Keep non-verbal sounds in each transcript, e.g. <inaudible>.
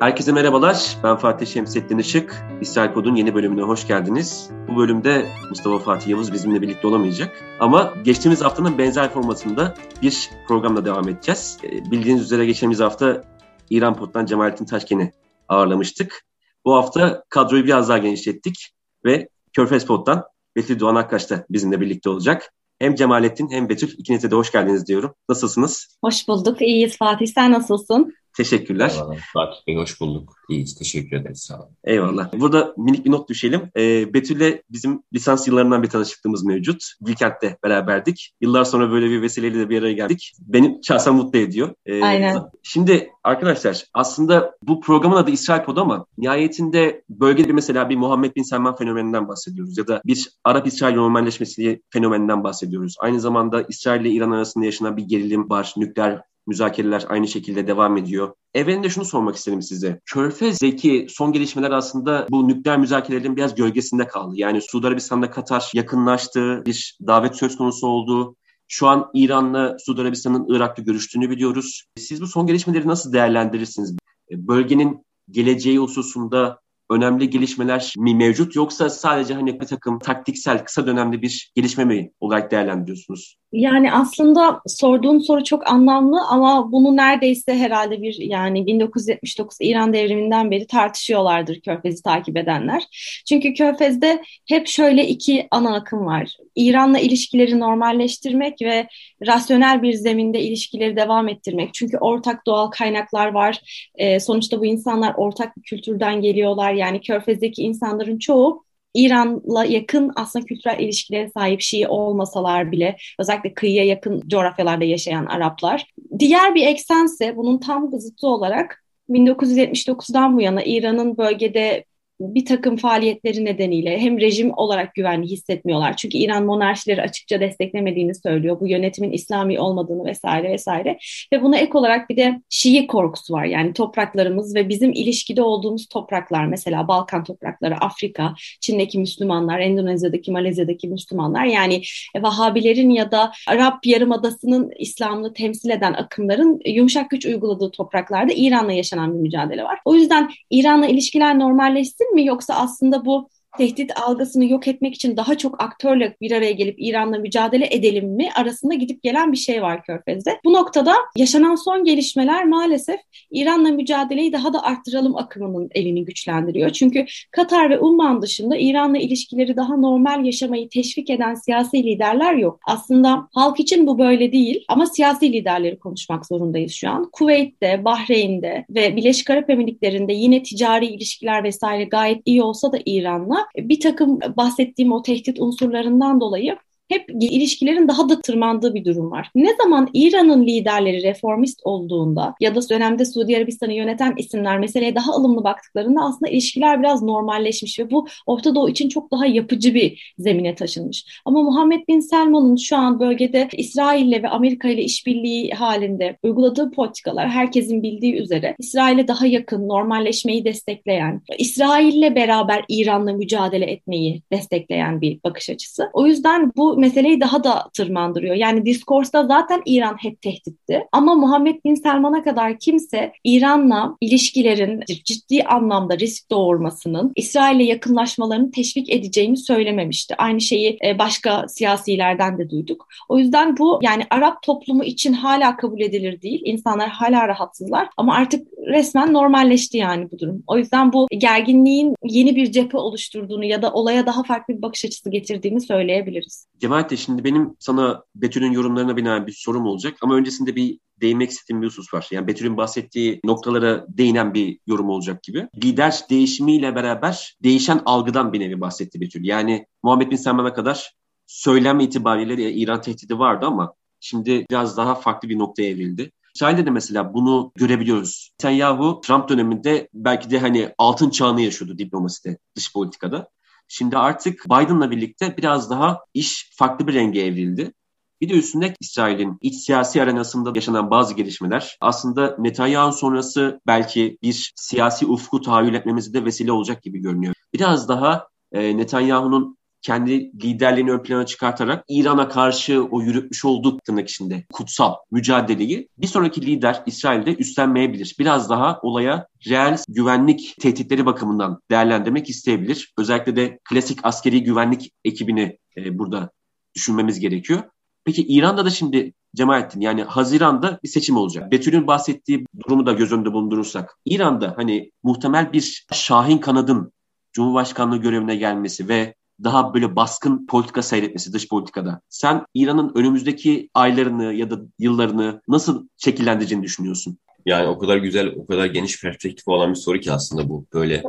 Herkese merhabalar. Ben Fatih Şemsettin Işık. İsrail Pod'un yeni bölümüne hoş geldiniz. Bu bölümde Mustafa Fatih Yavuz bizimle birlikte olamayacak. Ama geçtiğimiz haftanın benzer formatında bir programla devam edeceğiz. Ee, bildiğiniz üzere geçtiğimiz hafta İran Pod'dan Cemalettin Taşken'i ağırlamıştık. Bu hafta kadroyu biraz daha genişlettik ve Körfez Pod'dan Betül Doğan Akkaş da bizimle birlikte olacak. Hem Cemalettin hem Betül ikinize de hoş geldiniz diyorum. Nasılsınız? Hoş bulduk. İyiyiz Fatih. Sen nasılsın? Teşekkürler. Eyvallah. Fatih Bey hoş bulduk. İyiyiz. Teşekkür ederiz. Sağ olun. Eyvallah. Burada minik bir not düşelim. Ee, Betül'le bizim lisans yıllarından bir tanışıklığımız mevcut. Bilkent'te beraberdik. Yıllar sonra böyle bir vesileyle de bir araya geldik. Beni şahsen mutlu ediyor. Ee, Aynen. Şimdi arkadaşlar aslında bu programın adı İsrail Pod ama nihayetinde bölgede mesela bir Muhammed Bin Selman fenomeninden bahsediyoruz ya da bir Arap-İsrail normalleşmesi fenomeninden bahsediyoruz. Aynı zamanda İsrail ile İran arasında yaşanan bir gerilim var, nükleer müzakereler aynı şekilde devam ediyor. Evvelinde şunu sormak isterim size. Körfez'deki son gelişmeler aslında bu nükleer müzakerelerin biraz gölgesinde kaldı. Yani Suudi Arabistan'da Katar yakınlaştı, bir davet söz konusu oldu. Şu an İran'la Suudi Arabistan'ın Irak'ta görüştüğünü biliyoruz. Siz bu son gelişmeleri nasıl değerlendirirsiniz? Bölgenin geleceği hususunda önemli gelişmeler mi mevcut yoksa sadece hani bir takım taktiksel kısa dönemli bir gelişme mi olarak değerlendiriyorsunuz? Yani aslında sorduğun soru çok anlamlı ama bunu neredeyse herhalde bir yani 1979 İran devriminden beri tartışıyorlardır Körfez'i takip edenler. Çünkü Körfez'de hep şöyle iki ana akım var. İran'la ilişkileri normalleştirmek ve rasyonel bir zeminde ilişkileri devam ettirmek. Çünkü ortak doğal kaynaklar var. E, sonuçta bu insanlar ortak bir kültürden geliyorlar. Yani Körfez'deki insanların çoğu İran'la yakın aslında kültürel ilişkilere sahip Şii olmasalar bile özellikle kıyıya yakın coğrafyalarda yaşayan Araplar. Diğer bir eksense bunun tam zıttı olarak 1979'dan bu yana İran'ın bölgede bir takım faaliyetleri nedeniyle hem rejim olarak güvenli hissetmiyorlar. Çünkü İran monarşileri açıkça desteklemediğini söylüyor. Bu yönetimin İslami olmadığını vesaire vesaire. Ve buna ek olarak bir de Şii korkusu var. Yani topraklarımız ve bizim ilişkide olduğumuz topraklar mesela Balkan toprakları, Afrika, Çin'deki Müslümanlar, Endonezya'daki, Malezya'daki Müslümanlar yani Vahabilerin ya da Arap Yarımadası'nın İslam'ını temsil eden akımların yumuşak güç uyguladığı topraklarda İran'la yaşanan bir mücadele var. O yüzden İran'la ilişkiler normalleşsin mi? Yoksa aslında bu tehdit algısını yok etmek için daha çok aktörle bir araya gelip İran'la mücadele edelim mi arasında gidip gelen bir şey var Körfez'de. Bu noktada yaşanan son gelişmeler maalesef İran'la mücadeleyi daha da arttıralım akımının elini güçlendiriyor. Çünkü Katar ve Umman dışında İran'la ilişkileri daha normal yaşamayı teşvik eden siyasi liderler yok. Aslında halk için bu böyle değil ama siyasi liderleri konuşmak zorundayız şu an. Kuveyt'te, Bahreyn'de ve Birleşik Arap Emirlikleri'nde yine ticari ilişkiler vesaire gayet iyi olsa da İran'la bir takım bahsettiğim o tehdit unsurlarından dolayı hep ilişkilerin daha da tırmandığı bir durum var. Ne zaman İran'ın liderleri reformist olduğunda ya da dönemde Suudi Arabistan'ı yöneten isimler meseleye daha ılımlı baktıklarında aslında ilişkiler biraz normalleşmiş ve bu Orta Doğu için çok daha yapıcı bir zemine taşınmış. Ama Muhammed Bin Selman'ın şu an bölgede İsrail'le ve Amerika ile işbirliği halinde uyguladığı politikalar herkesin bildiği üzere İsrail'e daha yakın, normalleşmeyi destekleyen, İsrail'le beraber İran'la mücadele etmeyi destekleyen bir bakış açısı. O yüzden bu meseleyi daha da tırmandırıyor. Yani diskorsta zaten İran hep tehditti. Ama Muhammed Bin Selman'a kadar kimse İran'la ilişkilerin ciddi anlamda risk doğurmasının İsrail'le yakınlaşmalarını teşvik edeceğini söylememişti. Aynı şeyi e, başka siyasilerden de duyduk. O yüzden bu yani Arap toplumu için hala kabul edilir değil. İnsanlar hala rahatsızlar ama artık resmen normalleşti yani bu durum. O yüzden bu gerginliğin yeni bir cephe oluşturduğunu ya da olaya daha farklı bir bakış açısı getirdiğini söyleyebiliriz. Cemaat şimdi benim sana Betül'ün yorumlarına binaen bir sorum olacak ama öncesinde bir değinmek istediğim bir husus var. Yani Betül'ün bahsettiği noktalara değinen bir yorum olacak gibi. Lider değişimiyle beraber değişen algıdan bir nevi bahsetti Betül. Yani Muhammed Bin Selman'a kadar söylem itibariyle İran tehdidi vardı ama şimdi biraz daha farklı bir noktaya evrildi. İsrail'de de mesela bunu görebiliyoruz. Netanyahu Trump döneminde belki de hani altın çağını yaşıyordu diplomaside, dış politikada. Şimdi artık Biden'la birlikte biraz daha iş farklı bir renge evrildi. Bir de üstünde İsrail'in iç siyasi arenasında yaşanan bazı gelişmeler aslında Netanyahu sonrası belki bir siyasi ufku tahayyül etmemize de vesile olacak gibi görünüyor. Biraz daha e, Netanyahu'nun kendi liderliğini ön plana çıkartarak İran'a karşı o yürütmüş olduğu tırnak içinde kutsal mücadeleyi bir sonraki lider İsrail'de üstlenmeyebilir. Biraz daha olaya reel güvenlik tehditleri bakımından değerlendirmek isteyebilir. Özellikle de klasik askeri güvenlik ekibini e, burada düşünmemiz gerekiyor. Peki İran'da da şimdi Cemalettin yani Haziran'da bir seçim olacak. Betül'ün bahsettiği durumu da göz önünde bulundurursak İran'da hani muhtemel bir Şahin kanadın Cumhurbaşkanlığı görevine gelmesi ve daha böyle baskın politika seyretmesi dış politikada. Sen İran'ın önümüzdeki aylarını ya da yıllarını nasıl şekillendireceğini düşünüyorsun? Yani o kadar güzel, o kadar geniş perspektif olan bir soru ki aslında bu. Böyle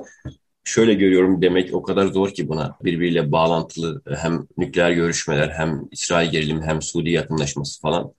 şöyle görüyorum demek o kadar zor ki buna. Birbiriyle bağlantılı hem nükleer görüşmeler hem İsrail gerilimi hem Suudi yakınlaşması falan.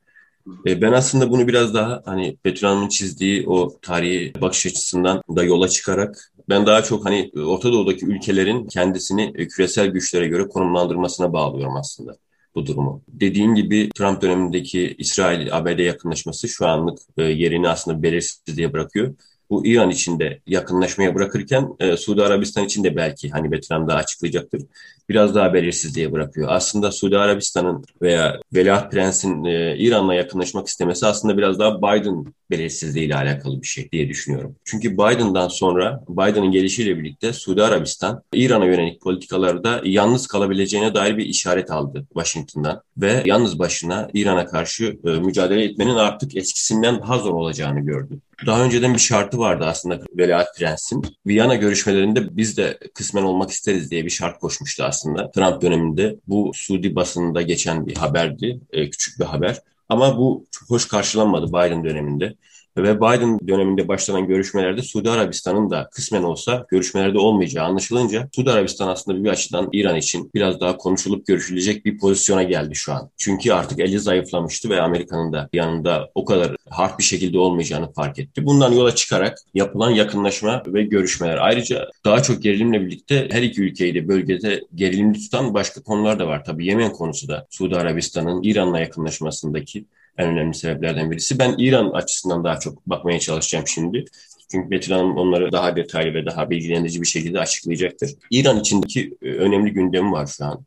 E, ben aslında bunu biraz daha hani Betül çizdiği o tarihi bakış açısından da yola çıkarak ben daha çok hani Orta Doğu'daki ülkelerin kendisini e, küresel güçlere göre konumlandırmasına bağlıyorum aslında bu durumu. Dediğim gibi Trump dönemindeki İsrail-ABD yakınlaşması şu anlık e, yerini aslında belirsizliğe bırakıyor bu İran için de yakınlaşmaya bırakırken e, Suudi Arabistan için de belki hani Betram daha açıklayacaktır. Biraz daha belirsizliğe bırakıyor. Aslında Suudi Arabistan'ın veya Veliaht Prens'in e, İran'la yakınlaşmak istemesi aslında biraz daha Biden belirsizliği ile alakalı bir şey diye düşünüyorum. Çünkü Biden'dan sonra Biden'ın gelişiyle birlikte Suudi Arabistan İran'a yönelik politikalarda yalnız kalabileceğine dair bir işaret aldı Washington'dan ve yalnız başına İran'a karşı e, mücadele etmenin artık eskisinden daha zor olacağını gördü. Daha önceden bir şartı vardı aslında Veliaht Prens'in. Viyana görüşmelerinde biz de kısmen olmak isteriz diye bir şart koşmuştu aslında. Trump döneminde bu Suudi basınında geçen bir haberdi. E, küçük bir haber. Ama bu çok hoş karşılanmadı Biden döneminde. Ve Biden döneminde başlanan görüşmelerde Suudi Arabistan'ın da kısmen olsa görüşmelerde olmayacağı anlaşılınca Suudi Arabistan aslında bir açıdan İran için biraz daha konuşulup görüşülecek bir pozisyona geldi şu an. Çünkü artık eli zayıflamıştı ve Amerika'nın da yanında o kadar hard bir şekilde olmayacağını fark etti. Bundan yola çıkarak yapılan yakınlaşma ve görüşmeler. Ayrıca daha çok gerilimle birlikte her iki ülkeyi de bölgede gerilimli tutan başka konular da var. Tabii Yemen konusu da Suudi Arabistan'ın İran'la yakınlaşmasındaki en önemli sebeplerden birisi. Ben İran açısından daha çok bakmaya çalışacağım şimdi. Çünkü Betül Hanım onları daha detaylı ve daha bilgilendirici bir şekilde açıklayacaktır. İran içindeki e, önemli gündemi var şu an.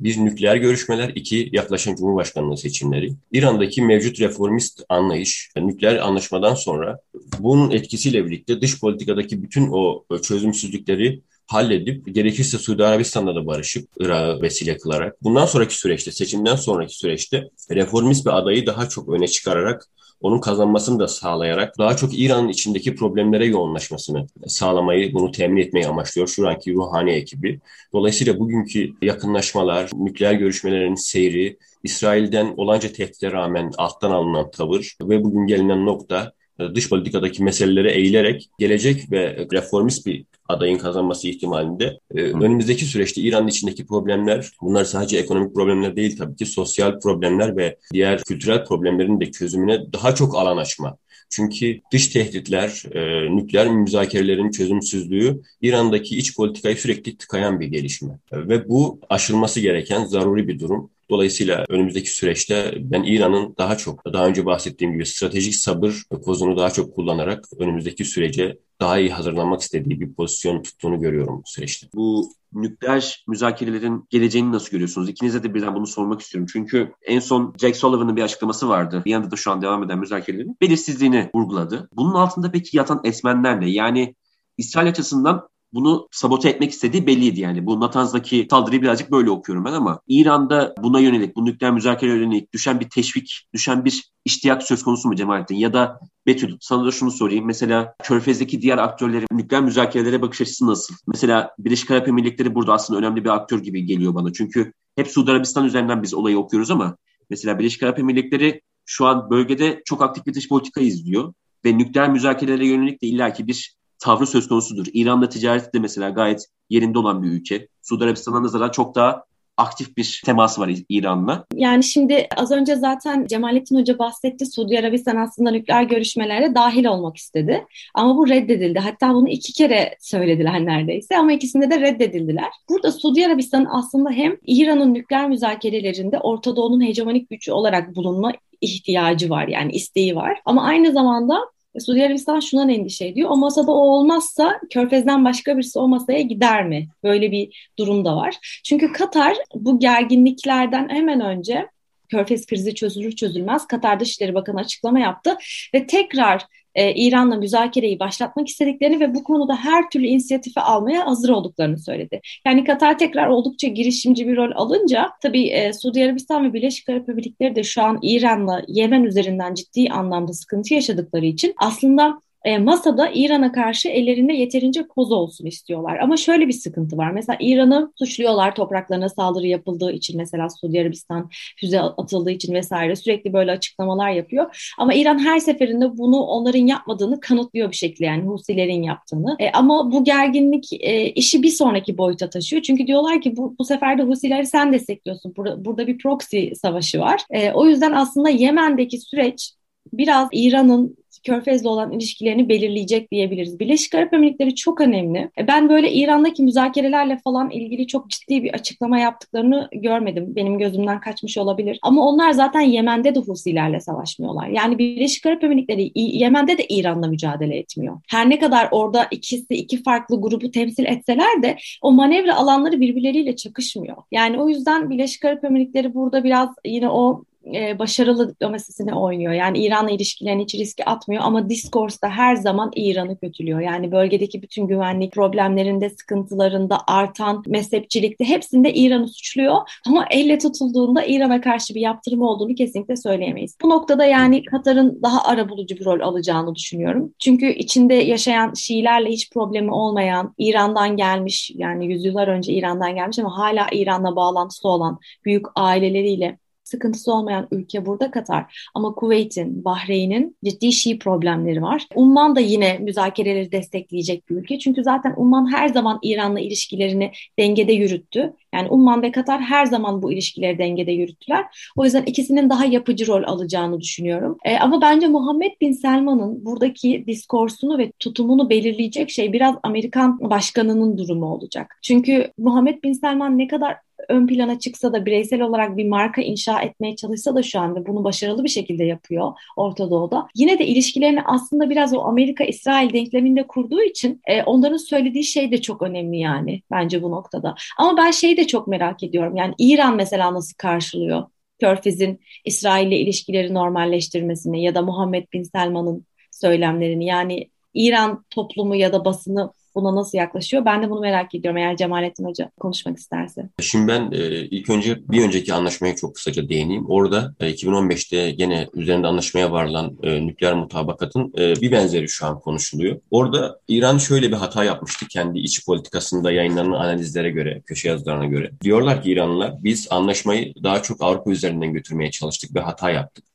Bir, nükleer görüşmeler. iki yaklaşan Cumhurbaşkanlığı seçimleri. İran'daki mevcut reformist anlayış, nükleer anlaşmadan sonra bunun etkisiyle birlikte dış politikadaki bütün o çözümsüzlükleri halledip gerekirse Suudi Arabistan'da da barışıp Irak'ı vesile kılarak bundan sonraki süreçte seçimden sonraki süreçte reformist bir adayı daha çok öne çıkararak onun kazanmasını da sağlayarak daha çok İran'ın içindeki problemlere yoğunlaşmasını sağlamayı, bunu temin etmeyi amaçlıyor şu anki ruhani ekibi. Dolayısıyla bugünkü yakınlaşmalar, nükleer görüşmelerin seyri, İsrail'den olanca tehditlere rağmen alttan alınan tavır ve bugün gelinen nokta dış politikadaki meselelere eğilerek gelecek ve reformist bir adayın kazanması ihtimalinde e, önümüzdeki süreçte İran'ın içindeki problemler bunlar sadece ekonomik problemler değil tabii ki sosyal problemler ve diğer kültürel problemlerin de çözümüne daha çok alan açma. Çünkü dış tehditler, e, nükleer müzakerelerin çözümsüzlüğü İran'daki iç politikayı sürekli tıkayan bir gelişme. Ve bu aşılması gereken zaruri bir durum. Dolayısıyla önümüzdeki süreçte ben İran'ın daha çok daha önce bahsettiğim gibi stratejik sabır kozunu daha çok kullanarak önümüzdeki sürece daha iyi hazırlanmak istediği bir pozisyon tuttuğunu görüyorum bu süreçte. Bu nükleer müzakerelerin geleceğini nasıl görüyorsunuz? İkinize de birden bunu sormak istiyorum. Çünkü en son Jack Sullivan'ın bir açıklaması vardı. Bir yanda da şu an devam eden müzakerelerin belirsizliğini vurguladı. Bunun altında peki yatan esmenler ne? Yani İsrail açısından bunu sabote etmek istediği belliydi yani. Bu Natanz'daki saldırıyı birazcık böyle okuyorum ben ama İran'da buna yönelik, bu nükleer müzakereye yönelik düşen bir teşvik, düşen bir iştiyak söz konusu mu Cemalettin? Ya da Betül sana da şunu sorayım. Mesela Körfez'deki diğer aktörlerin nükleer müzakerelere bakış açısı nasıl? Mesela Birleşik Arap Emirlikleri burada aslında önemli bir aktör gibi geliyor bana. Çünkü hep Suudi Arabistan üzerinden biz olayı okuyoruz ama mesela Birleşik Arap Emirlikleri şu an bölgede çok aktif bir dış politika izliyor ve nükleer müzakerelere yönelik de illaki bir tavrı söz konusudur. İran'la ticareti de mesela gayet yerinde olan bir ülke. Suudi Arabistan'a nazaran çok daha aktif bir temas var İran'la. Yani şimdi az önce zaten Cemalettin Hoca bahsetti. Suudi Arabistan aslında nükleer görüşmelere dahil olmak istedi. Ama bu reddedildi. Hatta bunu iki kere söylediler neredeyse ama ikisinde de reddedildiler. Burada Suudi Arabistan aslında hem İran'ın nükleer müzakerelerinde Orta Doğu'nun hegemonik gücü olarak bulunma ihtiyacı var yani isteği var. Ama aynı zamanda Suudi Arabistan şundan endişe ediyor. O masada o olmazsa Körfez'den başka birisi o masaya gider mi? Böyle bir durum da var. Çünkü Katar bu gerginliklerden hemen önce Körfez krizi çözülür çözülmez Katar Dışişleri Bakanı açıklama yaptı ve tekrar e, İran'la müzakereyi başlatmak istediklerini ve bu konuda her türlü inisiyatifi almaya hazır olduklarını söyledi. Yani Katar tekrar oldukça girişimci bir rol alınca tabii e, Suudi Arabistan ve Birleşik Arap Emirlikleri de şu an İran'la Yemen üzerinden ciddi anlamda sıkıntı yaşadıkları için aslında e, masada İran'a karşı ellerinde yeterince koz olsun istiyorlar. Ama şöyle bir sıkıntı var. Mesela İran'ı suçluyorlar topraklarına saldırı yapıldığı için mesela Suudi Arabistan füze atıldığı için vesaire sürekli böyle açıklamalar yapıyor. Ama İran her seferinde bunu onların yapmadığını kanıtlıyor bir şekilde yani Husilerin yaptığını. E, ama bu gerginlik e, işi bir sonraki boyuta taşıyor. Çünkü diyorlar ki bu, bu sefer de Husileri sen destekliyorsun. Burada, burada bir proxy savaşı var. E, o yüzden aslında Yemen'deki süreç biraz İran'ın Körfez'le olan ilişkilerini belirleyecek diyebiliriz. Birleşik Arap Emirlikleri çok önemli. E, ben böyle İran'daki müzakerelerle falan ilgili çok ciddi bir açıklama yaptıklarını görmedim. Benim gözümden kaçmış olabilir. Ama onlar zaten Yemen'de de Husilerle savaşmıyorlar. Yani Birleşik Arap Emirlikleri Yemen'de de İran'la mücadele etmiyor. Her ne kadar orada ikisi iki farklı grubu temsil etseler de o manevra alanları birbirleriyle çakışmıyor. Yani o yüzden Birleşik Arap Emirlikleri burada biraz yine o e, başarılı diplomasisini oynuyor. Yani İran'la ilişkilerini hiç riske atmıyor ama diskursta her zaman İran'ı kötülüyor. Yani bölgedeki bütün güvenlik problemlerinde, sıkıntılarında, artan mezhepçilikte hepsinde İran'ı suçluyor. Ama elle tutulduğunda İran'a karşı bir yaptırım olduğunu kesinlikle söyleyemeyiz. Bu noktada yani Katar'ın daha arabulucu bir rol alacağını düşünüyorum. Çünkü içinde yaşayan Şiilerle hiç problemi olmayan, İran'dan gelmiş yani yüzyıllar önce İran'dan gelmiş ama hala İran'la bağlantısı olan büyük aileleriyle sıkıntısı olmayan ülke burada Katar. Ama Kuveyt'in, Bahreyn'in ciddi Şii problemleri var. Umman da yine müzakereleri destekleyecek bir ülke. Çünkü zaten Umman her zaman İran'la ilişkilerini dengede yürüttü. Yani Umman ve Katar her zaman bu ilişkileri dengede yürüttüler. O yüzden ikisinin daha yapıcı rol alacağını düşünüyorum. E, ama bence Muhammed Bin Selman'ın buradaki diskorsunu ve tutumunu belirleyecek şey biraz Amerikan başkanının durumu olacak. Çünkü Muhammed Bin Selman ne kadar ön plana çıksa da bireysel olarak bir marka inşa etmeye çalışsa da şu anda bunu başarılı bir şekilde yapıyor Orta Doğu'da. Yine de ilişkilerini aslında biraz o Amerika-İsrail denkleminde kurduğu için e, onların söylediği şey de çok önemli yani bence bu noktada. Ama ben şeyi de çok merak ediyorum. Yani İran mesela nasıl karşılıyor? Körfez'in İsrail'le ilişkileri normalleştirmesini ya da Muhammed Bin Selman'ın söylemlerini yani İran toplumu ya da basını buna nasıl yaklaşıyor? Ben de bunu merak ediyorum eğer Cemalettin Hoca konuşmak isterse. Şimdi ben e, ilk önce bir önceki anlaşmaya çok kısaca değineyim. Orada e, 2015'te gene üzerinde anlaşmaya varılan e, nükleer mutabakatın e, bir benzeri şu an konuşuluyor. Orada İran şöyle bir hata yapmıştı kendi iç politikasında yayınlanan analizlere göre, köşe yazılarına göre. Diyorlar ki İranlılar biz anlaşmayı daha çok Avrupa üzerinden götürmeye çalıştık ve hata yaptık.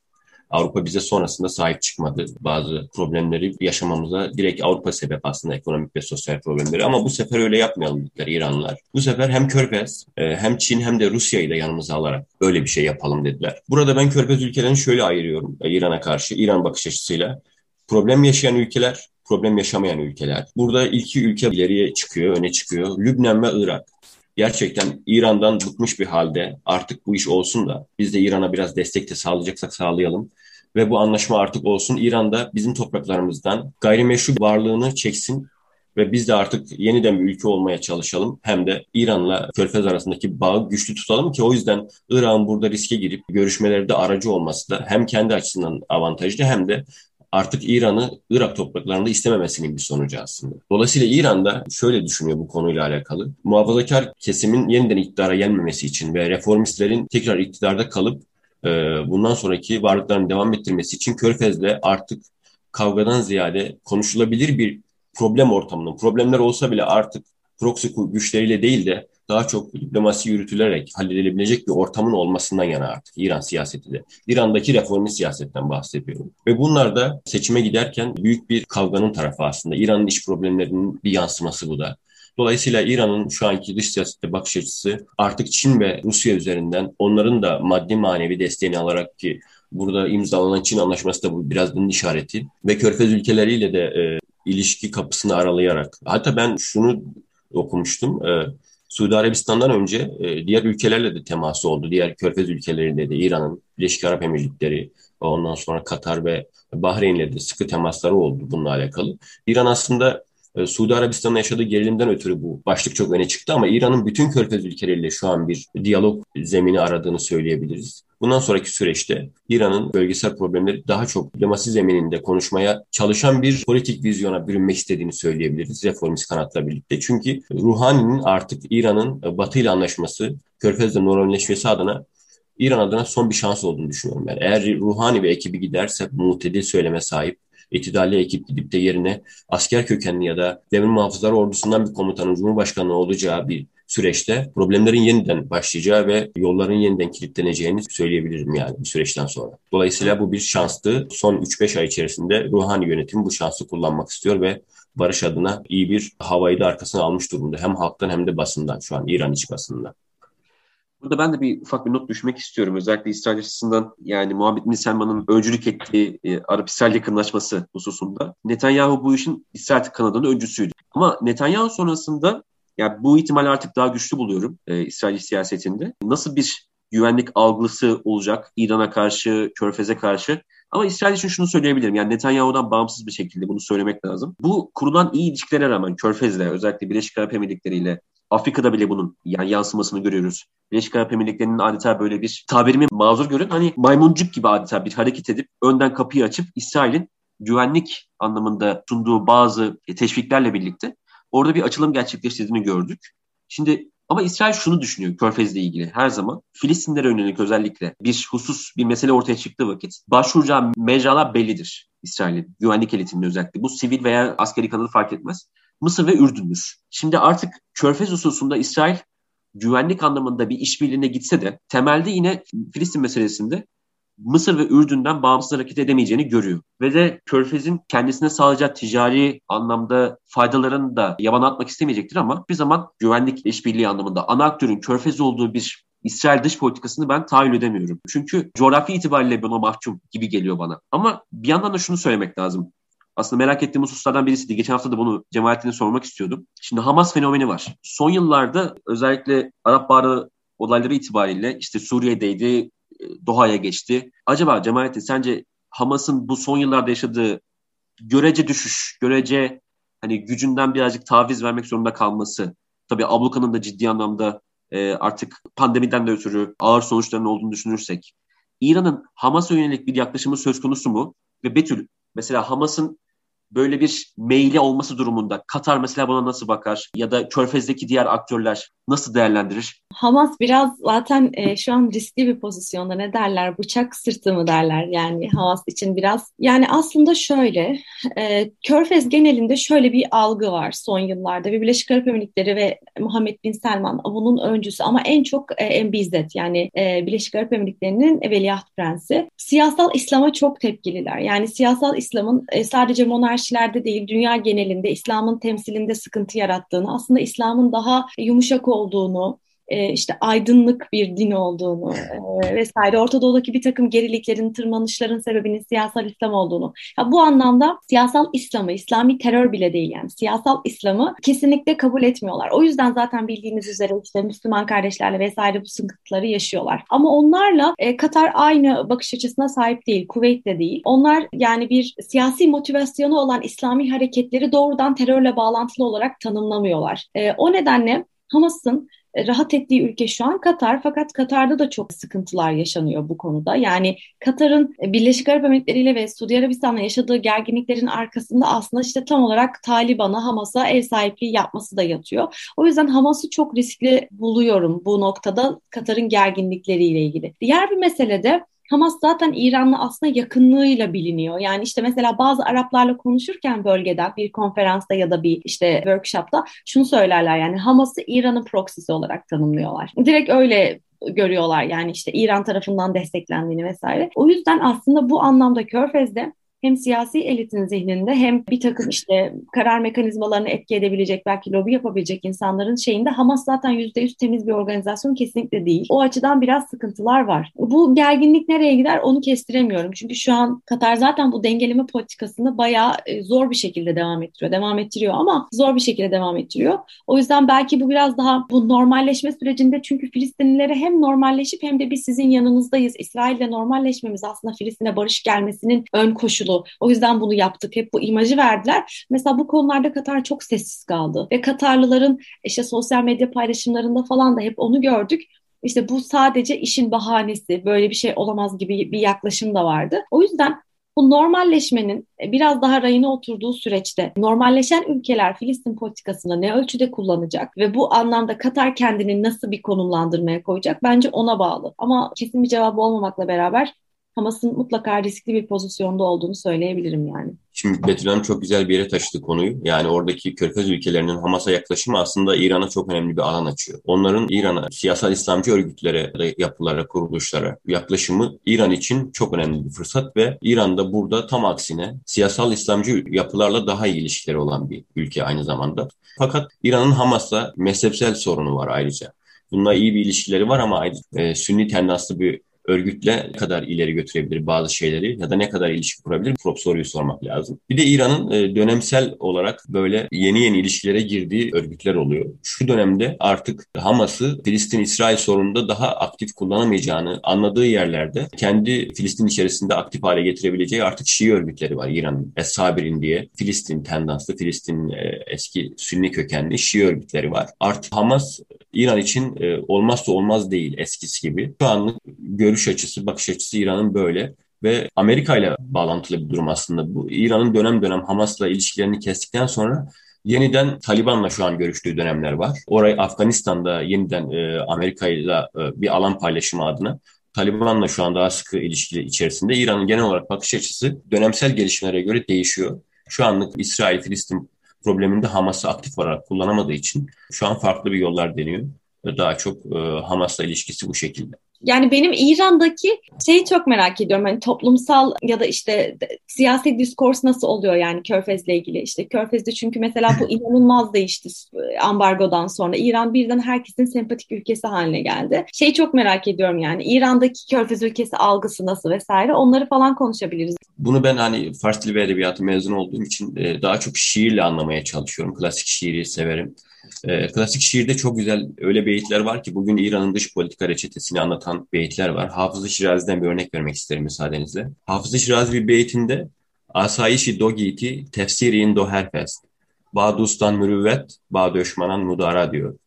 Avrupa bize sonrasında sahip çıkmadı. Bazı problemleri yaşamamıza direkt Avrupa sebep aslında ekonomik ve sosyal problemleri. Ama bu sefer öyle yapmayalım dediler İranlılar. Bu sefer hem Körfez e, hem Çin hem de Rusya'yı da yanımıza alarak böyle bir şey yapalım dediler. Burada ben Körfez ülkelerini şöyle ayırıyorum e, İran'a karşı, İran bakış açısıyla. Problem yaşayan ülkeler, problem yaşamayan ülkeler. Burada iki ülke ileriye çıkıyor, öne çıkıyor. Lübnan ve Irak gerçekten İran'dan bıkmış bir halde artık bu iş olsun da biz de İran'a biraz destek de sağlayacaksak sağlayalım ve bu anlaşma artık olsun. İran'da bizim topraklarımızdan gayrimeşru varlığını çeksin ve biz de artık yeniden bir ülke olmaya çalışalım. Hem de İran'la Körfez arasındaki bağı güçlü tutalım ki o yüzden İran burada riske girip görüşmelerde aracı olması da hem kendi açısından avantajlı hem de artık İran'ı Irak topraklarında istememesinin bir sonucu aslında. Dolayısıyla İran'da şöyle düşünüyor bu konuyla alakalı. Muhafazakar kesimin yeniden iktidara gelmemesi için ve reformistlerin tekrar iktidarda kalıp e, bundan sonraki varlıklarını devam ettirmesi için Körfez'de artık kavgadan ziyade konuşulabilir bir problem ortamının, problemler olsa bile artık proxy güçleriyle değil de daha çok diplomasi yürütülerek halledilebilecek bir ortamın olmasından yana artık İran siyaseti de. İran'daki reformi siyasetten bahsediyorum. Ve bunlar da seçime giderken büyük bir kavganın tarafı aslında. İran'ın iç problemlerinin bir yansıması bu da. Dolayısıyla İran'ın şu anki dış siyasette bakış açısı artık Çin ve Rusya üzerinden onların da maddi manevi desteğini alarak ki burada imzalanan Çin anlaşması da bu biraz bunun işareti ve Körfez ülkeleriyle de e, ilişki kapısını aralayarak hatta ben şunu okumuştum. E, Suudi Arabistan'dan önce e, diğer ülkelerle de teması oldu. Diğer körfez ülkelerinde de İran'ın, Birleşik Arap Emirlikleri, Ondan sonra Katar ve Bahreyn'le de sıkı temasları oldu bununla alakalı. İran aslında e, Suudi Arabistan'ın yaşadığı gerilimden ötürü bu başlık çok öne çıktı ama İran'ın bütün körfez ülkeleriyle şu an bir diyalog zemini aradığını söyleyebiliriz. Bundan sonraki süreçte İran'ın bölgesel problemleri daha çok diplomasi zemininde konuşmaya çalışan bir politik vizyona bürünmek istediğini söyleyebiliriz reformist kanatla birlikte. Çünkü Ruhani'nin artık İran'ın Batı ile anlaşması, Körfez'le normalleşmesi adına İran adına son bir şans olduğunu düşünüyorum ben. Eğer Ruhani ve ekibi giderse mutedil söyleme sahip iktidalli ekip gidip de yerine asker kökenli ya da devrim muhafızlar ordusundan bir komutanın cumhurbaşkanı olacağı bir süreçte problemlerin yeniden başlayacağı ve yolların yeniden kilitleneceğini söyleyebilirim yani bu süreçten sonra. Dolayısıyla bu bir şanstı. Son 3-5 ay içerisinde ruhani yönetim bu şansı kullanmak istiyor ve barış adına iyi bir havayı da arkasına almış durumda. Hem halktan hem de basından şu an İran iç basında. Burada ben de bir ufak bir not düşmek istiyorum. Özellikle İsrail açısından yani Muhammed Bin Selman'ın öncülük ettiği e, Arap-İsrail yakınlaşması hususunda. Netanyahu bu işin İsrail kanadının öncüsüydü. Ama Netanyahu sonrasında yani bu ihtimali artık daha güçlü buluyorum e, İsrail siyasetinde. Nasıl bir güvenlik algısı olacak İran'a karşı, Körfez'e karşı. Ama İsrail için şunu söyleyebilirim. Yani Netanyahu'dan bağımsız bir şekilde bunu söylemek lazım. Bu kurulan iyi ilişkilere rağmen Körfez'le özellikle Birleşik Arap Emirlikleri Afrika'da bile bunun yani yansımasını görüyoruz. Birleşik Arap Emirlikleri'nin adeta böyle bir tabirimi mazur görün. Hani maymuncuk gibi adeta bir hareket edip önden kapıyı açıp İsrail'in güvenlik anlamında sunduğu bazı teşviklerle birlikte orada bir açılım gerçekleştirdiğini gördük. Şimdi ama İsrail şunu düşünüyor Körfez'le ilgili her zaman. Filistinlere yönelik özellikle bir husus, bir mesele ortaya çıktığı vakit başvuracağı mecralar bellidir İsrail'in. Güvenlik elitinin özellikle. Bu sivil veya askeri kanalı fark etmez. Mısır ve Ürdün'dür. Şimdi artık Körfez hususunda İsrail güvenlik anlamında bir işbirliğine gitse de temelde yine Filistin meselesinde Mısır ve Ürdün'den bağımsız hareket edemeyeceğini görüyor. Ve de Körfez'in kendisine sağlayacağı ticari anlamda faydalarını da yaban atmak istemeyecektir ama bir zaman güvenlik işbirliği anlamında ana aktörün Körfez olduğu bir İsrail dış politikasını ben tahayyül edemiyorum. Çünkü coğrafi itibariyle buna mahkum gibi geliyor bana. Ama bir yandan da şunu söylemek lazım. Aslında merak ettiğim hususlardan birisiydi. Geçen hafta da bunu Cemalettin'e sormak istiyordum. Şimdi Hamas fenomeni var. Son yıllarda özellikle Arap Baharı olayları itibariyle işte Suriye'deydi, Doha'ya geçti. Acaba Cemalettin sence Hamas'ın bu son yıllarda yaşadığı görece düşüş, görece hani gücünden birazcık taviz vermek zorunda kalması, tabii abluka'nın da ciddi anlamda e, artık pandemiden de ötürü ağır sonuçlarının olduğunu düşünürsek, İran'ın Hamas'a yönelik bir yaklaşımı söz konusu mu? Ve Betül, mesela Hamas'ın böyle bir meyli olması durumunda Katar mesela buna nasıl bakar ya da Körfez'deki diğer aktörler nasıl değerlendirir? Hamas biraz zaten e, şu an riskli bir pozisyonda ne derler bıçak sırtı mı derler yani Hamas için biraz. Yani aslında şöyle e, Körfez genelinde şöyle bir algı var son yıllarda ve Birleşik Arap Emirlikleri ve Muhammed Bin Selman bunun öncüsü ama en çok e, MBZ yani e, Birleşik Arap Emirlikleri'nin veliaht prensi. Siyasal İslam'a çok tepkililer. Yani siyasal İslam'ın e, sadece monarşilerde değil dünya genelinde İslam'ın temsilinde sıkıntı yarattığını aslında İslam'ın daha yumuşak olduğunu, e, işte aydınlık bir din olduğunu e, vesaire Orta Doğu'daki bir takım geriliklerin, tırmanışların sebebinin siyasal İslam olduğunu. Ya bu anlamda siyasal İslam'ı, İslami terör bile değil yani siyasal İslam'ı kesinlikle kabul etmiyorlar. O yüzden zaten bildiğiniz üzere işte Müslüman kardeşlerle vesaire bu sıkıntıları yaşıyorlar. Ama onlarla e, Katar aynı bakış açısına sahip değil, Kuveyt de değil. Onlar yani bir siyasi motivasyonu olan İslami hareketleri doğrudan terörle bağlantılı olarak tanımlamıyorlar. E, o nedenle Hamas'ın e, rahat ettiği ülke şu an Katar fakat Katar'da da çok sıkıntılar yaşanıyor bu konuda. Yani Katar'ın e, Birleşik Arap Emirlikleri ile ve Suudi Arabistan'la yaşadığı gerginliklerin arkasında aslında işte tam olarak Taliban'a, Hamas'a ev sahipliği yapması da yatıyor. O yüzden Hamas'ı çok riskli buluyorum bu noktada Katar'ın gerginlikleriyle ilgili. Diğer bir mesele de Hamas zaten İran'la aslında yakınlığıyla biliniyor. Yani işte mesela bazı Araplarla konuşurken bölgeden bir konferansta ya da bir işte workshopta şunu söylerler yani Hamas'ı İran'ın proxy'si olarak tanımlıyorlar. Direkt öyle görüyorlar yani işte İran tarafından desteklendiğini vesaire. O yüzden aslında bu anlamda Körfez'de hem siyasi elitin zihninde hem bir takım işte karar mekanizmalarını etki edebilecek belki lobi yapabilecek insanların şeyinde Hamas zaten %100 temiz bir organizasyon kesinlikle değil. O açıdan biraz sıkıntılar var. Bu gerginlik nereye gider onu kestiremiyorum. Çünkü şu an Katar zaten bu dengeleme politikasını bayağı e, zor bir şekilde devam ettiriyor. Devam ettiriyor ama zor bir şekilde devam ettiriyor. O yüzden belki bu biraz daha bu normalleşme sürecinde çünkü Filistinlilere hem normalleşip hem de biz sizin yanınızdayız. İsrail'le normalleşmemiz aslında Filistin'e barış gelmesinin ön koşulu. O yüzden bunu yaptık. Hep bu imajı verdiler. Mesela bu konularda Katar çok sessiz kaldı. Ve Katarlıların işte sosyal medya paylaşımlarında falan da hep onu gördük. İşte bu sadece işin bahanesi, böyle bir şey olamaz gibi bir yaklaşım da vardı. O yüzden bu normalleşmenin e, biraz daha rayına oturduğu süreçte normalleşen ülkeler Filistin politikasını ne ölçüde kullanacak ve bu anlamda Katar kendini nasıl bir konumlandırmaya koyacak bence ona bağlı. Ama kesin bir cevabı olmamakla beraber Hamas'ın mutlaka riskli bir pozisyonda olduğunu söyleyebilirim yani. Şimdi Betül Hanım çok güzel bir yere taşıdı konuyu. Yani oradaki Körfez ülkelerinin Hamas'a yaklaşımı aslında İran'a çok önemli bir alan açıyor. Onların İran'a, siyasal İslamcı örgütlere, yapılara, kuruluşlara yaklaşımı İran için çok önemli bir fırsat ve İran'da burada tam aksine siyasal İslamcı yapılarla daha iyi ilişkileri olan bir ülke aynı zamanda. Fakat İran'ın Hamas'la mezhepsel sorunu var ayrıca. Bununla iyi bir ilişkileri var ama e, Sünni tendaslı bir örgütle ne kadar ileri götürebilir bazı şeyleri ya da ne kadar ilişki kurabilir bu soruyu sormak lazım. Bir de İran'ın e, dönemsel olarak böyle yeni yeni ilişkilere girdiği örgütler oluyor. Şu dönemde artık Hamas'ı Filistin-İsrail sorununda daha aktif kullanamayacağını anladığı yerlerde kendi Filistin içerisinde aktif hale getirebileceği artık Şii örgütleri var İran'ın. Es-Sabirin diye Filistin tendanslı, Filistin e, eski Sünni kökenli Şii örgütleri var. Artık Hamas İran için e, olmazsa olmaz değil eskisi gibi. Şu anlık görüş açısı, bakış açısı İran'ın böyle ve Amerika ile bağlantılı bir durum aslında bu. İran'ın dönem dönem Hamas'la ilişkilerini kestikten sonra yeniden Taliban'la şu an görüştüğü dönemler var. Orayı Afganistan'da yeniden e, Amerika ile bir alan paylaşımı adına Taliban'la şu an daha sıkı ilişkili içerisinde İran'ın genel olarak bakış açısı dönemsel gelişmelere göre değişiyor. Şu anlık İsrail-Filistin probleminde Hamas'ı aktif olarak kullanamadığı için şu an farklı bir yollar deniyor. Daha çok e, Hamas'la ilişkisi bu şekilde. Yani benim İran'daki şeyi çok merak ediyorum. Hani toplumsal ya da işte siyasi diskors nasıl oluyor yani Körfez'le ilgili. işte Körfez'de çünkü mesela bu <laughs> inanılmaz değişti ambargodan sonra. İran birden herkesin sempatik ülkesi haline geldi. Şeyi çok merak ediyorum yani İran'daki Körfez ülkesi algısı nasıl vesaire onları falan konuşabiliriz. Bunu ben hani Fars dili ve edebiyatı mezun olduğum için e, daha çok şiirle anlamaya çalışıyorum. Klasik şiiri severim. E, klasik şiirde çok güzel öyle beyitler var ki bugün İran'ın dış politika reçetesini anlatan beyitler var. Hafız-ı Şirazi'den bir örnek vermek isterim müsaadenizle. Hafız-ı Şirazi bir beytinde Asayişi do giti tefsiriyin do herfest. Badustan mürüvvet, ba döşmanan mudara diyor.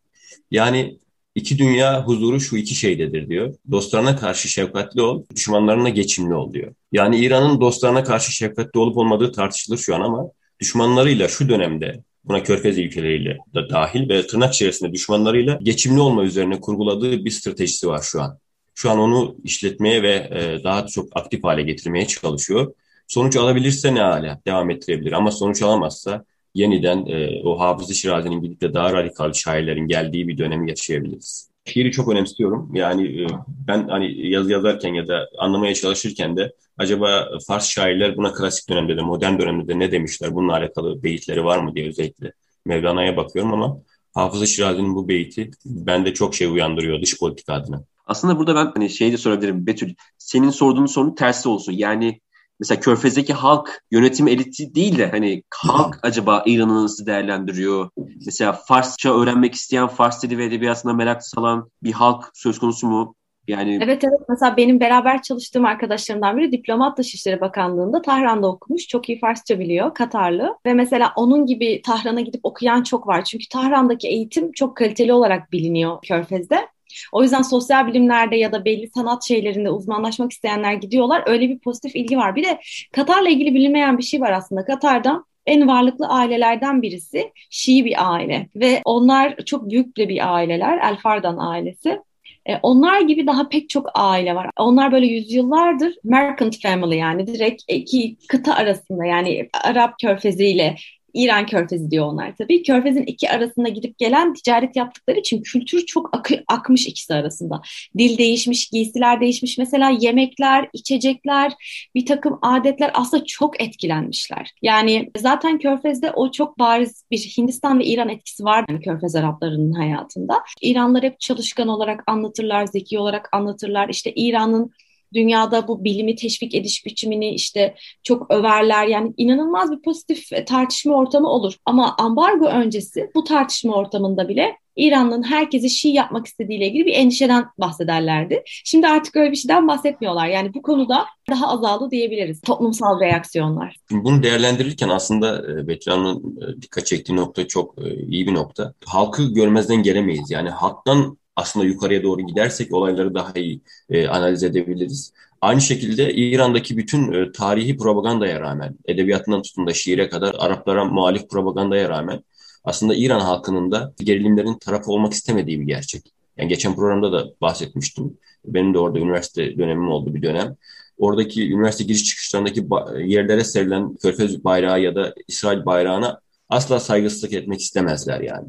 Yani iki dünya huzuru şu iki şeydedir diyor. Dostlarına karşı şefkatli ol, düşmanlarına geçimli ol diyor. Yani İran'ın dostlarına karşı şefkatli olup olmadığı tartışılır şu an ama düşmanlarıyla şu dönemde buna körfez ülkeleriyle de dahil ve tırnak içerisinde düşmanlarıyla geçimli olma üzerine kurguladığı bir stratejisi var şu an. Şu an onu işletmeye ve e, daha çok aktif hale getirmeye çalışıyor. Sonuç alabilirse ne hale devam ettirebilir ama sonuç alamazsa yeniden e, o Hafız-ı Şirazi'nin gidip de daha radikal şairlerin geldiği bir dönemi yaşayabiliriz. Şiiri çok önemsiyorum. Yani e, ben hani yaz yazarken ya da anlamaya çalışırken de acaba Fars şairler buna klasik dönemde de modern dönemde de ne demişler? Bununla alakalı beyitleri var mı diye özellikle Mevlana'ya bakıyorum ama Hafız-ı Şirazi'nin bu beyti bende çok şey uyandırıyor dış politika adına. Aslında burada ben hani şeyi de sorabilirim Betül. Senin sorduğun sorunun tersi olsun. Yani mesela Körfez'deki halk yönetim eliti değil de hani halk acaba İran'ı nasıl değerlendiriyor? Mesela Farsça öğrenmek isteyen, Fars dili ve edebiyatına merak salan bir halk söz konusu mu? Yani Evet evet mesela benim beraber çalıştığım arkadaşlarımdan biri Diplomat Dışişleri Bakanlığı'nda Tahran'da okumuş. Çok iyi Farsça biliyor, Katarlı. Ve mesela onun gibi Tahran'a gidip okuyan çok var. Çünkü Tahran'daki eğitim çok kaliteli olarak biliniyor Körfez'de. O yüzden sosyal bilimlerde ya da belli sanat şeylerinde uzmanlaşmak isteyenler gidiyorlar. Öyle bir pozitif ilgi var. Bir de Katar'la ilgili bilinmeyen bir şey var aslında. Katar'da en varlıklı ailelerden birisi Şii bir aile ve onlar çok büyük bir aileler El Fardan ailesi. E, onlar gibi daha pek çok aile var. Onlar böyle yüzyıllardır merchant family yani direkt iki kıta arasında yani Arap körfezi ile İran körfezi diyor onlar tabii. Körfezin iki arasında gidip gelen ticaret yaptıkları için kültür çok akı, akmış ikisi arasında. Dil değişmiş, giysiler değişmiş. Mesela yemekler, içecekler, bir takım adetler aslında çok etkilenmişler. Yani zaten körfezde o çok bariz bir Hindistan ve İran etkisi var yani körfez Araplarının hayatında. İranlar hep çalışkan olarak anlatırlar, zeki olarak anlatırlar. İşte İran'ın dünyada bu bilimi teşvik ediş biçimini işte çok överler. Yani inanılmaz bir pozitif e, tartışma ortamı olur. Ama ambargo öncesi bu tartışma ortamında bile İran'ın herkesi Şii yapmak istediğiyle ilgili bir endişeden bahsederlerdi. Şimdi artık öyle bir şeyden bahsetmiyorlar. Yani bu konuda daha azaldı diyebiliriz. Toplumsal reaksiyonlar. Bunu değerlendirirken aslında e, Betül Hanım'ın e, dikkat çektiği nokta çok iyi bir nokta. Halkı görmezden gelemeyiz. Yani halktan aslında yukarıya doğru gidersek olayları daha iyi e, analiz edebiliriz. Aynı şekilde İran'daki bütün e, tarihi propagandaya rağmen, edebiyatından tutun da şiire kadar Araplara muhalif propagandaya rağmen aslında İran halkının da gerilimlerin tarafı olmak istemediği bir gerçek. Yani geçen programda da bahsetmiştim. Benim de orada üniversite dönemim oldu bir dönem. Oradaki üniversite giriş çıkışlarındaki yerlere serilen Körfez bayrağı ya da İsrail bayrağına asla saygısızlık etmek istemezler yani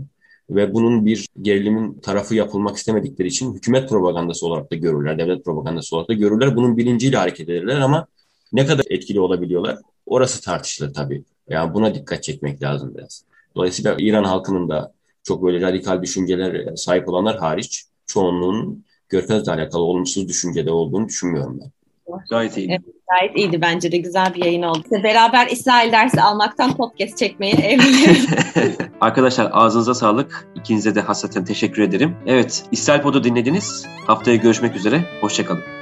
ve bunun bir gerilimin tarafı yapılmak istemedikleri için hükümet propagandası olarak da görürler, devlet propagandası olarak da görürler. Bunun bilinciyle hareket ederler ama ne kadar etkili olabiliyorlar orası tartışılır tabii. Yani buna dikkat çekmek lazım biraz. Dolayısıyla İran halkının da çok böyle radikal düşünceler sahip olanlar hariç çoğunluğun Körfez'le alakalı olumsuz düşüncede olduğunu düşünmüyorum ben. Gayet iyi. Evet, gayet iyiydi bence de güzel bir yayın oldu. Beraber İsrail dersi almaktan podcast çekmeye <laughs> evleniyoruz. <laughs> Arkadaşlar ağzınıza sağlık. İkinize de hasreten teşekkür ederim. Evet İsrail Pod'u dinlediniz. Haftaya görüşmek üzere. Hoşçakalın.